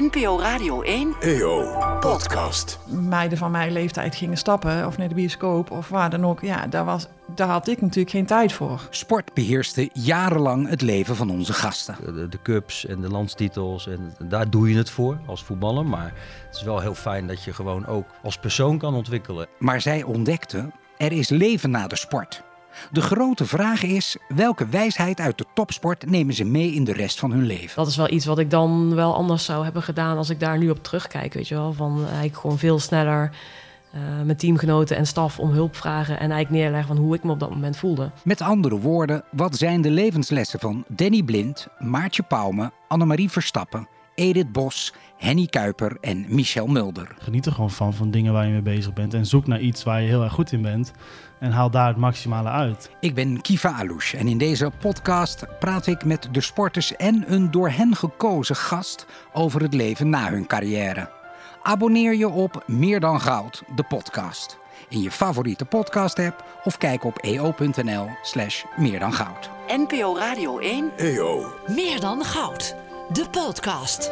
NPO Radio 1 EO Podcast. meiden van mijn leeftijd gingen stappen of naar de bioscoop of waar dan ook. Ja, daar, was, daar had ik natuurlijk geen tijd voor. Sport beheerste jarenlang het leven van onze gasten. de, de cups en de landstitels. En daar doe je het voor als voetballer. Maar het is wel heel fijn dat je gewoon ook als persoon kan ontwikkelen. Maar zij ontdekte, er is leven na de sport. De grote vraag is, welke wijsheid uit de topsport nemen ze mee in de rest van hun leven? Dat is wel iets wat ik dan wel anders zou hebben gedaan als ik daar nu op terugkijk. Weet je wel, van eigenlijk gewoon veel sneller eh mijn teamgenoten en staf om hulp vragen. En eigenlijk neerleggen van hoe ik me op dat moment voelde. Met andere woorden, wat zijn de levenslessen van Danny Blind, Maartje Pauwme, Annemarie Verstappen, Edith Bos, Henny Kuiper en Michel Mulder? Geniet er gewoon van, van dingen waar je mee bezig bent. En zoek naar iets waar je heel erg goed in bent. En haal daar het maximale uit. Ik ben Kiva Alouche en in deze podcast praat ik met de sporters en een door hen gekozen gast over het leven na hun carrière. Abonneer je op Meer dan Goud, de podcast. In je favoriete podcast-app of kijk op eo.nl slash meer dan goud. NPO Radio 1 EO Meer dan goud de podcast.